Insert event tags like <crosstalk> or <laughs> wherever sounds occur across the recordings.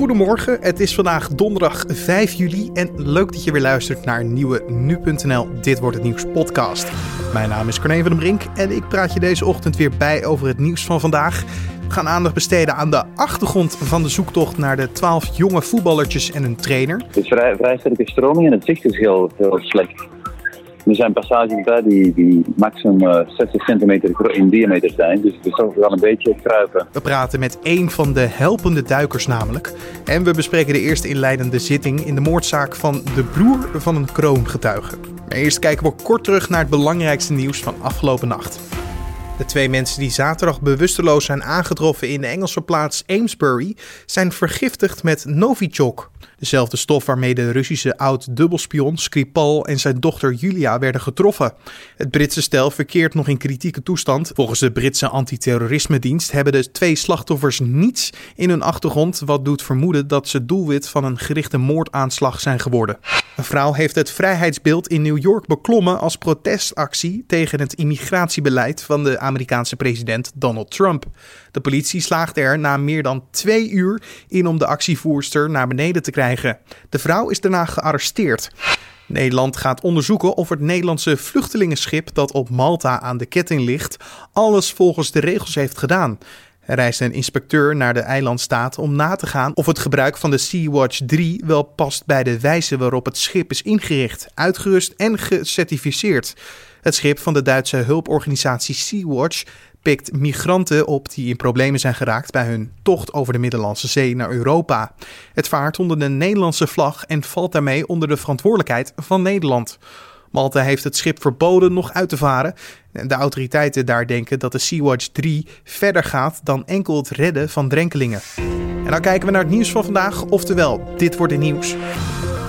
Goedemorgen, het is vandaag donderdag 5 juli en leuk dat je weer luistert naar een nieuwe Nu.nl Dit Wordt Het Nieuws podcast. Mijn naam is Corné van den Brink en ik praat je deze ochtend weer bij over het nieuws van vandaag. We gaan aandacht besteden aan de achtergrond van de zoektocht naar de 12 jonge voetballertjes en hun trainer. Het is vrij, vrij sterke stroming en het zicht is heel slecht. Er zijn passages die, die maximum uh, 60 centimeter in diameter zijn. Dus het is toch wel een beetje kruipen. We praten met één van de helpende duikers namelijk. En we bespreken de eerste inleidende zitting in de moordzaak van de broer van een kroongetuige. Maar eerst kijken we kort terug naar het belangrijkste nieuws van afgelopen nacht. De twee mensen die zaterdag bewusteloos zijn aangetroffen in de Engelse plaats Amesbury zijn vergiftigd met Novichok. Dezelfde stof waarmee de Russische oud-dubbelspion Skripal en zijn dochter Julia werden getroffen. Het Britse stel verkeert nog in kritieke toestand. Volgens de Britse antiterrorisme-dienst hebben de twee slachtoffers niets in hun achtergrond, wat doet vermoeden dat ze doelwit van een gerichte moordaanslag zijn geworden. Een vrouw heeft het vrijheidsbeeld in New York beklommen als protestactie tegen het immigratiebeleid van de Amerikaanse president Donald Trump. De politie slaagde er na meer dan twee uur in om de actievoerster naar beneden te krijgen. De vrouw is daarna gearresteerd. Nederland gaat onderzoeken of het Nederlandse vluchtelingenschip dat op Malta aan de ketting ligt, alles volgens de regels heeft gedaan. Reist een inspecteur naar de eilandstaat om na te gaan of het gebruik van de Sea-Watch 3 wel past bij de wijze waarop het schip is ingericht, uitgerust en gecertificeerd. Het schip van de Duitse hulporganisatie Sea-Watch pikt migranten op die in problemen zijn geraakt bij hun tocht over de Middellandse Zee naar Europa. Het vaart onder de Nederlandse vlag en valt daarmee onder de verantwoordelijkheid van Nederland. Malta heeft het schip verboden nog uit te varen. De autoriteiten daar denken dat de Sea-Watch 3 verder gaat dan enkel het redden van drenkelingen. En dan kijken we naar het nieuws van vandaag, oftewel, dit wordt het nieuws.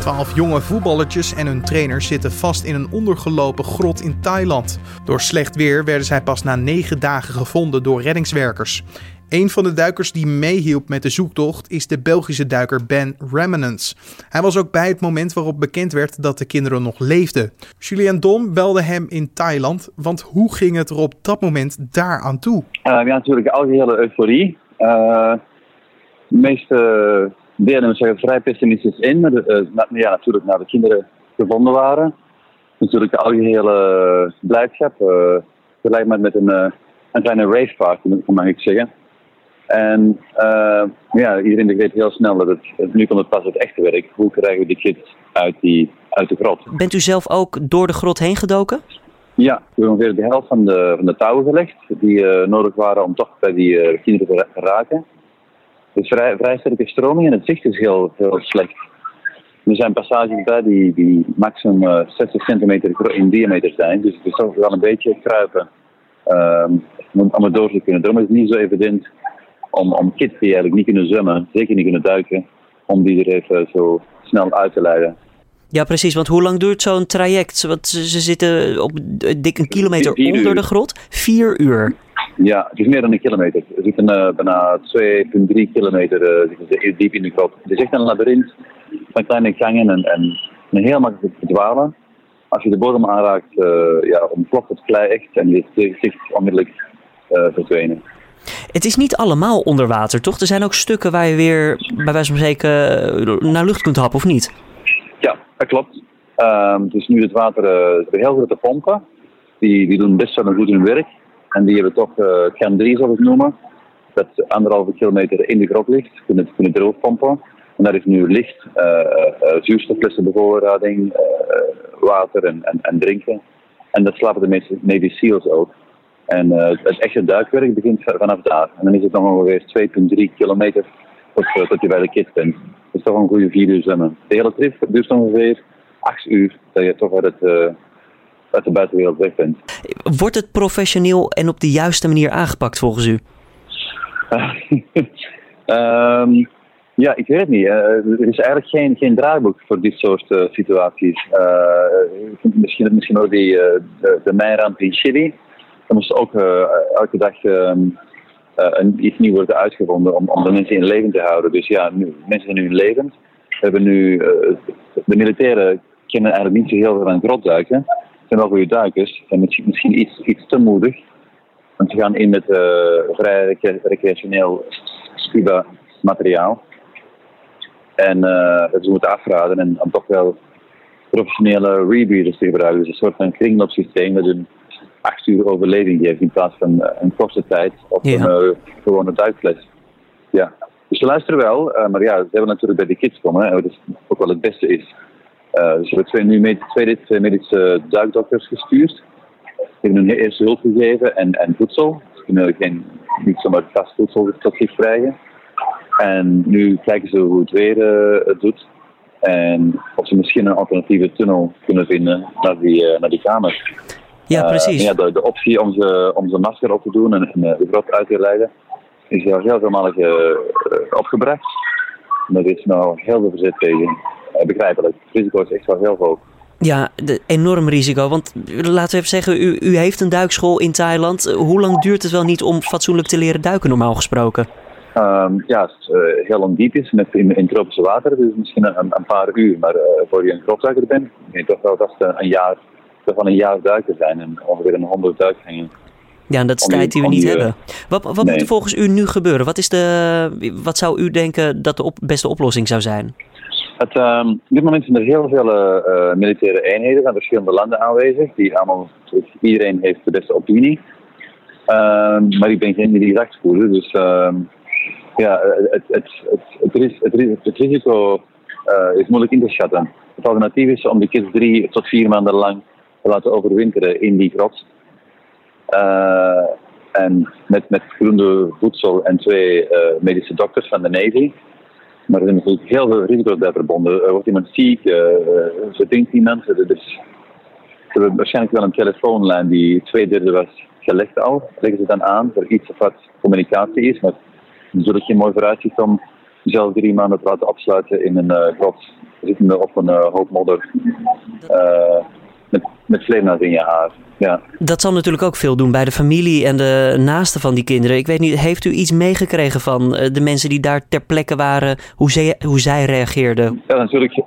Twaalf jonge voetballertjes en hun trainer zitten vast in een ondergelopen grot in Thailand. Door slecht weer werden zij pas na negen dagen gevonden door reddingswerkers. Een van de duikers die meehielp met de zoektocht is de Belgische duiker Ben Remanence. Hij was ook bij het moment waarop bekend werd dat de kinderen nog leefden. Julian Dom belde hem in Thailand, want hoe ging het er op dat moment daar aan toe? Uh, ja, natuurlijk algehele euforie. Uh, de meeste deelnemers zeggen vrij pessimistisch in. Maar de, uh, ja, natuurlijk naar de kinderen gevonden waren. Natuurlijk de algehele blijdschap. Gelijk met, een, een kleine raceparty, mag ik zeggen. En uh, ja, iedereen begreep heel snel dat het, nu komt het pas het echte werk. Hoe krijgen we die kids uit, die, uit de grot? Bent u zelf ook door de grot heen gedoken? Ja, we hebben ongeveer de helft van de, van de touwen gelegd die uh, nodig waren om toch bij die uh, kinderen te raken. Het is vrij, vrij sterke stroming en het zicht is heel, heel slecht. Er zijn passages bij die, die maximum uh, 60 centimeter in diameter zijn, dus het is toch wel een beetje kruipen um, om het door te kunnen. Daarom is het niet zo evident om, om kids die eigenlijk niet kunnen zwemmen, zeker niet kunnen duiken, om die er even zo snel uit te leiden. Ja, precies. Want hoe lang duurt zo'n traject? Want ze, ze zitten op dik een kilometer Vier onder uur. de grot. Vier uur. Ja, het is meer dan een kilometer. We zitten uh, bijna 2,3 kilometer uh, zitten ze diep in de grot. Het is echt een labyrint van kleine gangen en, en, en heel makkelijk te verdwalen. Als je de bodem aanraakt, uh, ja, ontploft het klei echt en je zicht onmiddellijk verdwenen. Het is niet allemaal onder water, toch? Er zijn ook stukken waar je weer, bij wijze van spreken, naar lucht kunt happen, of niet? Ja, dat klopt. Um, dus nu het water, uh, de heel grote pompen, die, die doen best wel goed hun werk. En die hebben toch uh, Cam 3, zoals we het noemen, dat anderhalve kilometer in de grot ligt, kunnen, kunnen droogpompen. En daar is nu licht, uh, uh, zuurstoflessenbevoorrading, water en, en, en, drinken. En dat slapen de meeste Navy SEALs ook. En uh, het echte duikwerk begint vanaf daar. En dan is het nog ongeveer 2,3 kilometer tot, uh, tot je bij de kit bent. Dat is toch een goede 4 uur zwemmen. De hele trip duurt ongeveer 8 uur dat je toch uit, het, uh, uit de buitenwereld weg bent. Wordt het professioneel en op de juiste manier aangepakt volgens u? um, <laughs> ja, ik weet het niet. er is eigenlijk geen, geen draaiboek voor dit soort situaties. misschien, misschien ook die, de, de mijnramp in Chili er moest ook uh, elke dag uh, uh, iets nieuws worden uitgevonden om, om de mensen in leven te houden. Dus ja, nu, mensen zijn nu levend. We hebben nu, de militairen kennen eigenlijk niet zo heel veel grotduiken. Ze zijn wel goede duikers en misschien, misschien iets, iets te moedig. Want ze gaan in met vrij recreationeel scuba materiaal. En uh, dat ze moeten afraden en dan toch wel professionele rebreathers te gebruiken. Dus een soort van kringloopsysteem met een acht uur overleving geeft in plaats van een korte tijd ja. een gewone duikles. Ja. Dus ze luisteren wel, maar ja, ze hebben natuurlijk bij de kids komen, hè, wat ook wel het beste is. Uh, dus we hebben twee, nu twee, twee medische duikdokters gestuurd. Die hebben hun eerste hulp gegeven en, en voedsel. Ze kunnen geen, niet zomaar vast voedsel tot zich krijgen. En nu kijken ze hoe het weer uh, het doet. En of ze misschien een alternatieve tunnel kunnen vinden naar die, uh, naar die kamer. Ja, precies. ja, de, de, optie om ze, om ze masker op te doen en, en de grot uit te leiden is al heel veel opgebracht. En er is nou heel veel verzet tegen. Eh, begrijpelijk. Het risico is echt wel heel hoog. Ja, de, enorm risico. Want laten we even zeggen, u, u heeft een duikschool in Thailand. Hoe lang duurt het wel niet om fatsoenlijk te leren duiken, normaal gesproken? Um, ja, het is uh, heel ondiep is met in, in tropische water, dus misschien een, een paar uur. Maar uh, voor je een kropduiker bent, denk toch wel dat een jaar, van een jaar duiken zijn en ongeveer een honderd duikgingen. Ja, en dat is tijd die we niet hebben. Wat, wat moet er volgens u nu gebeuren? Wat, is de, wat zou u denken dat de op, beste oplossing zou zijn? Het, um, op dit moment zijn er heel veel uh, militaire eenheden van verschillende landen aanwezig. Die allemaal, dus iedereen heeft de beste opinie. Um, maar ik ben geen militair dus um, ja, het, het, het, het, risico is moeilijk in te schatten. Het alternatief is om de kids drie tot vier maanden lang laten overwinteren in die grot. Uh, en met, met groene voedsel en twee medische dokters van de Navy. Maar er zijn natuurlijk heel veel risico's bij verbonden. Er wordt iemand ziek, uh, verdrinkt iemand. Dus ze hebben waarschijnlijk wel een telefoonlijn die twee derde was gelegd al. Leggen ze dan aan voor iets of wat communicatie is. Maar natuurlijk geen mooi vooruitzicht om zelf drie maanden te laten opsluiten in een uh, grot. Zittende op een uh, hoop modder. Uh, met, vleermuis in je haar. Ja. Dat zal natuurlijk ook veel doen bij de familie en de naasten van die kinderen. Ik weet niet, heeft u iets meegekregen van eh, de mensen die daar ter plekke waren, hoe zij, hoe zij reageerden? Ja, natuurlijk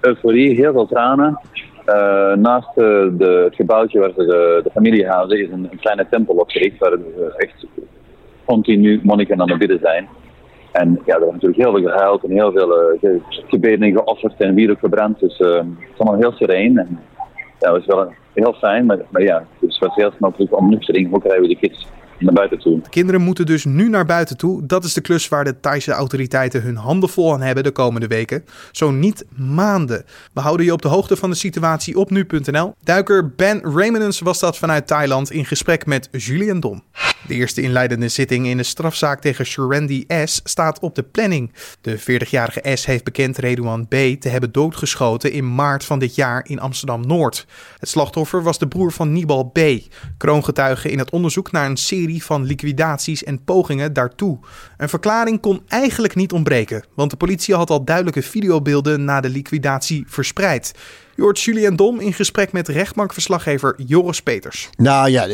euforie, heel veel tranen. Uh, naast de, het gebouwtje waar ze de, de familie houden is een, een, kleine tempel opgericht waar er echt continu monniken aan het bidden zijn. En ja, er is natuurlijk heel veel gehuild en heel veel uh, gebeden geofferd en wierook gebrand. Dus uh, het is allemaal heel sereen. En ja, dat is wel heel fijn, maar, ja, het was heel snel terug om nuchtering. Hoe krijgen we de kids naar buiten toe? Kinderen moeten dus nu naar buiten toe. Dat is de klus waar de Thaise autoriteiten hun handen vol aan hebben de komende weken. Zo niet maanden. We houden je op de hoogte van de situatie op nu.nl. Duiker Ben Raymonds was dat vanuit Thailand in gesprek met Julian Dom. De eerste inleidende zitting in de strafzaak tegen Shurendi S. staat op de planning. De 40-jarige S. heeft bekend Redouan B. te hebben doodgeschoten in maart van dit jaar in Amsterdam-Noord. Het slachtoffer was de broer van Nibal B., kroongetuige in het onderzoek naar een serie van liquidaties en pogingen daartoe. Een verklaring kon eigenlijk niet ontbreken, want de politie had al duidelijke videobeelden na de liquidatie verspreid. Je hoort Julian Dom in gesprek met rechtbankverslaggever Joris Peters. Nou ja,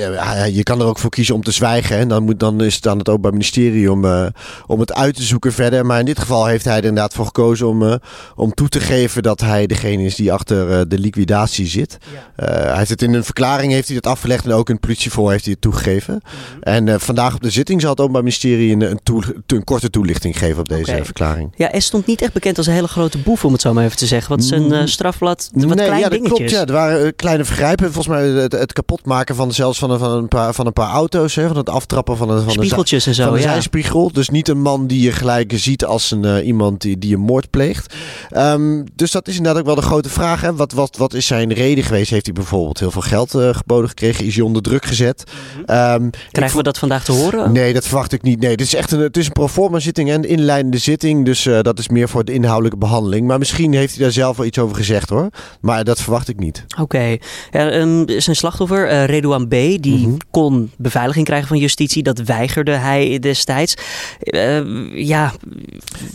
je kan er ook voor kiezen om te zwijgen. En dan, moet, dan is het dan het Openbaar Ministerie om, uh, om het uit te zoeken verder. Maar in dit geval heeft hij er inderdaad voor gekozen om, uh, om toe te geven dat hij degene is die achter uh, de liquidatie zit. Ja. hij heeft het in een verklaring heeft hij dat afgelegd en ook in het politievoor heeft hij het toegegeven. Mm -hmm. En vandaag op de zitting zal het Openbaar Ministerie een, een, toe, een korte toelichting geven op deze okay. verklaring. Ja, hij stond niet echt bekend als een hele grote boef, om het zo maar even te zeggen. Want zijn strafblad, wat nee, klein ja, dat klopt. Ja, er waren kleine vergrijpen. Volgens mij het, het kapotmaken van zelfs van een, van een, paar, van een paar auto's. Hè, van het aftrappen van een, van Spiegeltjes en zo, van een ja. zijspiegel. Dus niet een man die je gelijk ziet als een, uh, iemand die, die een moord pleegt. Um, dus dat is inderdaad ook wel de grote vraag. Hè. Wat, wat, wat is zijn reden geweest? Heeft hij bijvoorbeeld heel veel geld uh, geboden gekregen? Is hij onder druk gezet? -hmm. um, Krijgen we dat vandaag te horen? Nee, dat verwacht ik niet. Nee, het is echt een, het is een proforma zitting en inleidende zitting. Dus uh, dat is meer voor de inhoudelijke behandeling. Maar misschien heeft hij daar zelf wel iets over gezegd hoor. Maar dat verwacht ik niet. Oké. Okay. Ja, um, zijn slachtoffer, uh, Redouan B., die mm -hmm. kon beveiliging krijgen van justitie. Dat weigerde hij destijds. Uh, ja,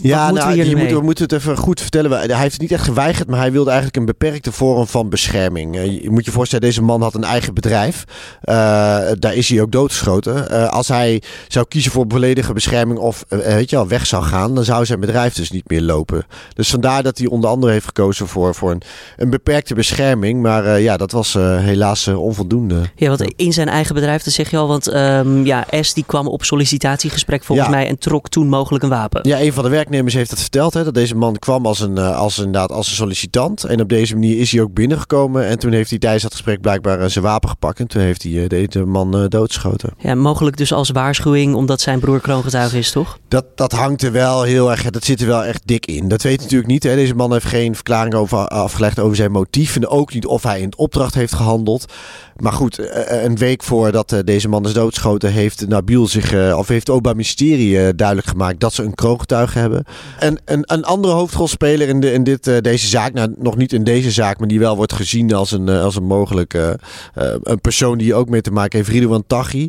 ja nou, we, je moet, we moeten het even goed vertellen. Hij heeft het niet echt geweigerd, maar hij wilde eigenlijk een beperkte vorm van bescherming. Je moet je voorstellen, deze man had een eigen bedrijf. daar is hij ook doodgeschoten. als hij zou kiezen voor volledige bescherming of weet je wel, weg zou gaan, dan zou zijn bedrijf dus niet meer lopen. Dus vandaar dat hij onder andere heeft gekozen voor, voor een, een beperkte bescherming. Maar uh, ja, dat was uh, helaas uh, onvoldoende. Ja, want in zijn eigen bedrijf, dat zeg je al. Want um, ja, S die kwam op sollicitatiegesprek volgens ja. mij en trok toen mogelijk een wapen. Ja, een van de zaaknemers heeft dat verteld. Hè, dat deze man kwam als een, als, inderdaad, als een sollicitant. En op deze manier is hij ook binnengekomen. En toen heeft hij tijdens dat gesprek blijkbaar zijn wapen gepakt. En toen heeft hij deze man doodgeschoten. Ja, mogelijk dus als waarschuwing omdat zijn broer kroongetuige is, toch? Dat, dat hangt er wel heel erg, dat zit er wel echt dik in. Dat weet je natuurlijk niet. Hè. Deze man heeft geen verklaring over, afgelegd over zijn motief. En ook niet of hij in opdracht heeft gehandeld. Maar goed, eh, eh, een week voordat eh, deze man is doodgeschoten, heeft Nabil zich, of heeft Oba Mysterie duidelijk gemaakt dat ze een kroongetuige hebben. En een, een andere hoofdrolspeler in, de, in dit, deze zaak, nou nog niet in deze zaak, maar die wel wordt gezien als een, als een mogelijke een persoon die ook mee te maken heeft, Ridouan Taghi.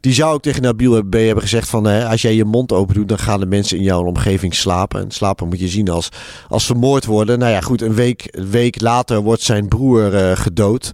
die zou ook tegen Nabil hebben gezegd van, als jij je mond open doet, dan gaan de mensen in jouw omgeving slapen. En slapen moet je zien als, als vermoord worden. Nou ja, goed, een week, week later wordt zijn broer gedood.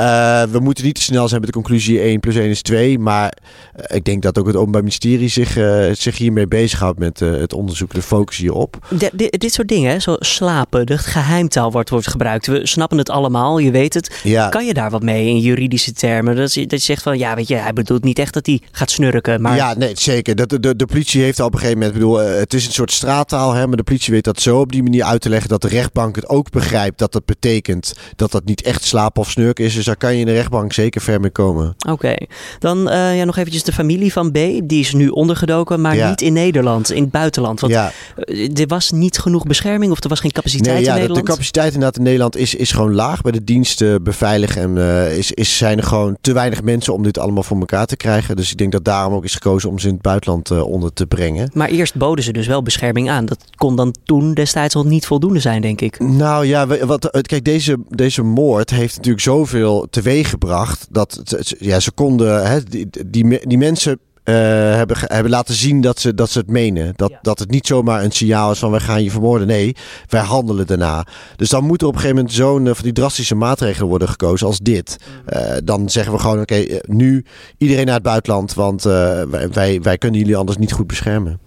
Uh, we moeten niet te snel zijn met de conclusie 1 plus 1 is 2. Maar uh, ik denk dat ook het Openbaar Ministerie zich, uh, zich hiermee bezighoudt met het onderzoek, de focus hierop. De, dit soort dingen, zo slapen, de geheimtaal wordt, wordt gebruikt. We snappen het allemaal, je weet het. Ja. Kan je daar wat mee in juridische termen? Dat je, dat je zegt van, ja, weet je, hij bedoelt niet echt dat hij gaat snurken. Maar... Ja, nee, zeker. De, de, de politie heeft al op een gegeven moment, bedoel, het is een soort straattaal, hè, maar de politie weet dat zo op die manier uit te leggen dat de rechtbank het ook begrijpt dat dat betekent dat dat niet echt slapen of snurken is. Dus daar kan je in de rechtbank zeker ver mee komen. Oké, dan uh, ja, nog eventjes de familie van B. Die is nu ondergedoken, maar niet in Nederland, in het buitenland. Want ja. Eh, er was niet genoeg bescherming of er was geen capaciteit nee, ja, in Nederland? De, capaciteit inderdaad in Nederland is, is gewoon laag bij de diensten beveiligen. En uh, is, is, zijn er gewoon te weinig mensen om dit allemaal voor elkaar te krijgen. Dus ik denk dat daarom ook is gekozen om ze in het buitenland uh, onder te brengen. Maar eerst boden ze dus wel bescherming aan. Dat kon dan toen destijds al niet voldoende zijn, denk ik. Nou ja, wat, kijk, deze, deze moord heeft natuurlijk zoveel teweeg gebracht dat ja, ze konden, hè, die, die, die mensen uh, hebben, hebben laten zien dat ze, dat ze het menen. Dat, dat het niet zomaar een signaal is van wij gaan je vermoorden. Nee, wij handelen daarna. Dus dan moeten op een gegeven moment zo'n uh, van die drastische maatregelen worden gekozen als dit. Uh, dan zeggen we gewoon oké, nu iedereen naar het buitenland, want wij, wij, wij kunnen jullie anders niet goed beschermen.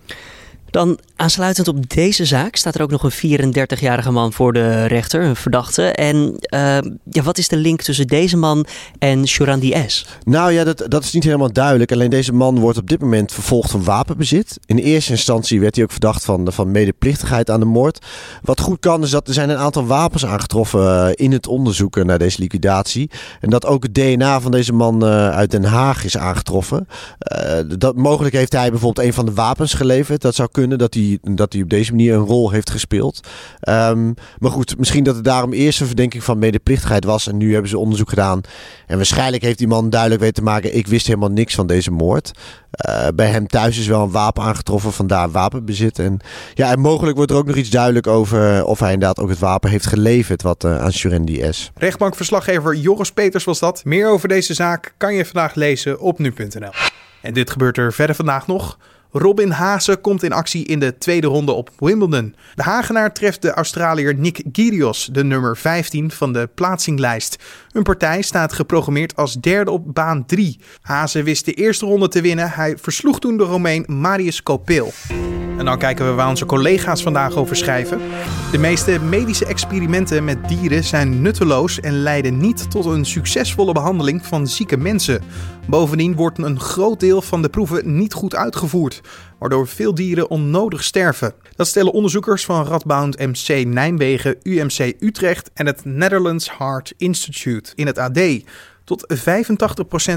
Dan aansluitend op deze zaak staat er ook nog een 34-jarige man voor de rechter, een verdachte. En uh, ja, wat is de link tussen deze man en Shurandi S? Nou ja, dat, dat is niet helemaal duidelijk. Alleen deze man wordt op dit moment vervolgd van wapenbezit. In eerste instantie werd hij ook verdacht van, van medeplichtigheid aan de moord. Wat goed kan is dat er zijn een aantal wapens aangetroffen uh, in het onderzoek naar deze liquidatie. En dat ook het DNA van deze man uh, uit Den Haag is aangetroffen. dat, mogelijk heeft hij bijvoorbeeld een van de wapens geleverd. Dat zou kunnen dat hij, dat hij op deze manier een rol heeft gespeeld. Um, maar goed, misschien dat het daarom eerst een verdenking van medeplichtigheid was. En nu hebben ze onderzoek gedaan. En waarschijnlijk heeft die man duidelijk weten te maken: ik wist helemaal niks van deze moord. Uh, bij hem thuis is wel een wapen aangetroffen, vandaar wapenbezit. En, ja, mogelijk wordt er ook nog iets duidelijk over of hij inderdaad ook het wapen heeft geleverd wat uh, aan Surendi S. Rechtbankverslaggever Joris Peters was dat. Meer over deze zaak kan je vandaag lezen op nu.nl. En dit gebeurt er verder vandaag nog. Robin Haase komt in actie in de tweede ronde op Wimbledon. De Hagenaar treft de Australiër Nick Kyrgios, de nummer 15 van de plaatsinglijst. Hun partij staat geprogrammeerd als derde op baan 3. Haase wist de eerste ronde te winnen. Hij versloeg toen de Romein Marius Kopil. En dan kijken we waar onze collega's vandaag over schrijven. De meeste medische experimenten met dieren zijn nutteloos en leiden niet tot een succesvolle behandeling van zieke mensen. Bovendien wordt een groot deel van de proeven niet goed uitgevoerd, waardoor veel dieren onnodig sterven. Dat stellen onderzoekers van Radboud MC Nijmegen, UMC Utrecht en het Netherlands Heart Institute in het AD. Tot 85%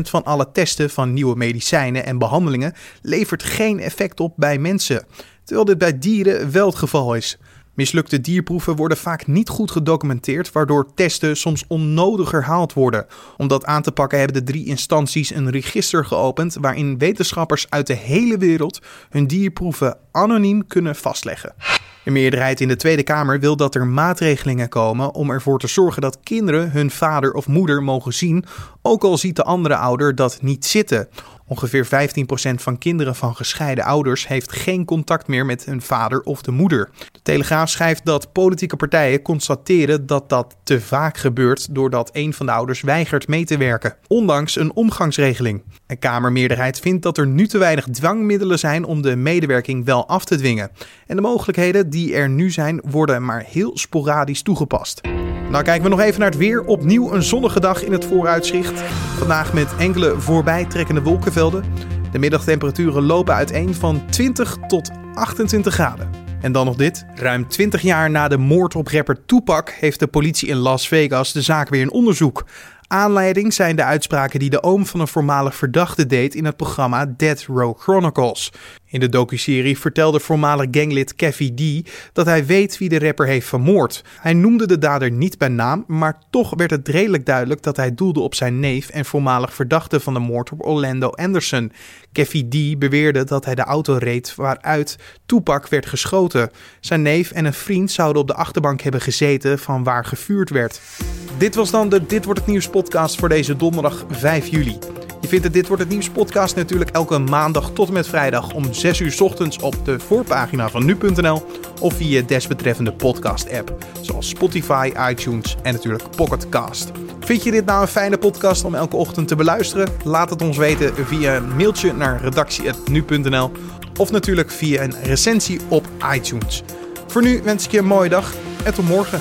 van alle testen van nieuwe medicijnen en behandelingen levert geen effect op bij mensen, terwijl dit bij dieren wel het geval is. Mislukte dierproeven worden vaak niet goed gedocumenteerd, waardoor testen soms onnodig herhaald worden. Om dat aan te pakken hebben de drie instanties een register geopend waarin wetenschappers uit de hele wereld hun dierproeven anoniem kunnen vastleggen. Een meerderheid in de Tweede Kamer wil dat er maatregelingen komen om ervoor te zorgen dat kinderen hun vader of moeder mogen zien, ook al ziet de andere ouder dat niet zitten. Ongeveer 15% van kinderen van gescheiden ouders heeft geen contact meer met hun vader of de moeder. De Telegraaf schrijft dat politieke partijen constateren dat dat te vaak gebeurt doordat een van de ouders weigert mee te werken, ondanks een omgangsregeling. Een Kamermeerderheid vindt dat er nu te weinig dwangmiddelen zijn om de medewerking wel af te dwingen. En de mogelijkheden die er nu zijn worden maar heel sporadisch toegepast. Nou kijken we nog even naar het weer. Opnieuw een zonnige dag in het vooruitzicht. Vandaag met enkele voorbijtrekkende wolkenvelden. De middagtemperaturen lopen uiteen van 20 tot 28 graden. En dan nog dit. Ruim 20 jaar na de moord op rapper Tupac heeft de politie in Las Vegas de zaak weer in onderzoek. Aanleiding zijn de uitspraken die de oom van een voormalig verdachte deed in het programma Dead Row Chronicles. In de docuserie vertelde voormalig ganglid Keffy D dat hij weet wie de rapper heeft vermoord. Hij noemde de dader niet bij naam, maar toch werd het redelijk duidelijk dat hij doelde op zijn neef en voormalig verdachte van de moord op Orlando Anderson. Keffy D beweerde dat hij de auto reed waaruit Tupac werd geschoten. Zijn neef en een vriend zouden op de achterbank hebben gezeten van waar gevuurd werd. Dit was dan de Dit wordt het nieuws podcast voor deze donderdag 5 juli. Je vindt de Dit wordt het nieuws podcast natuurlijk elke maandag tot en met vrijdag om 6 uur ochtends op de voorpagina van nu.nl of via desbetreffende podcast app zoals Spotify, iTunes en natuurlijk Pocketcast. Vind je dit nou een fijne podcast om elke ochtend te beluisteren? Laat het ons weten via een mailtje naar redactie.nu.nl of natuurlijk via een recensie op iTunes. Voor nu wens ik je een mooie dag en tot morgen.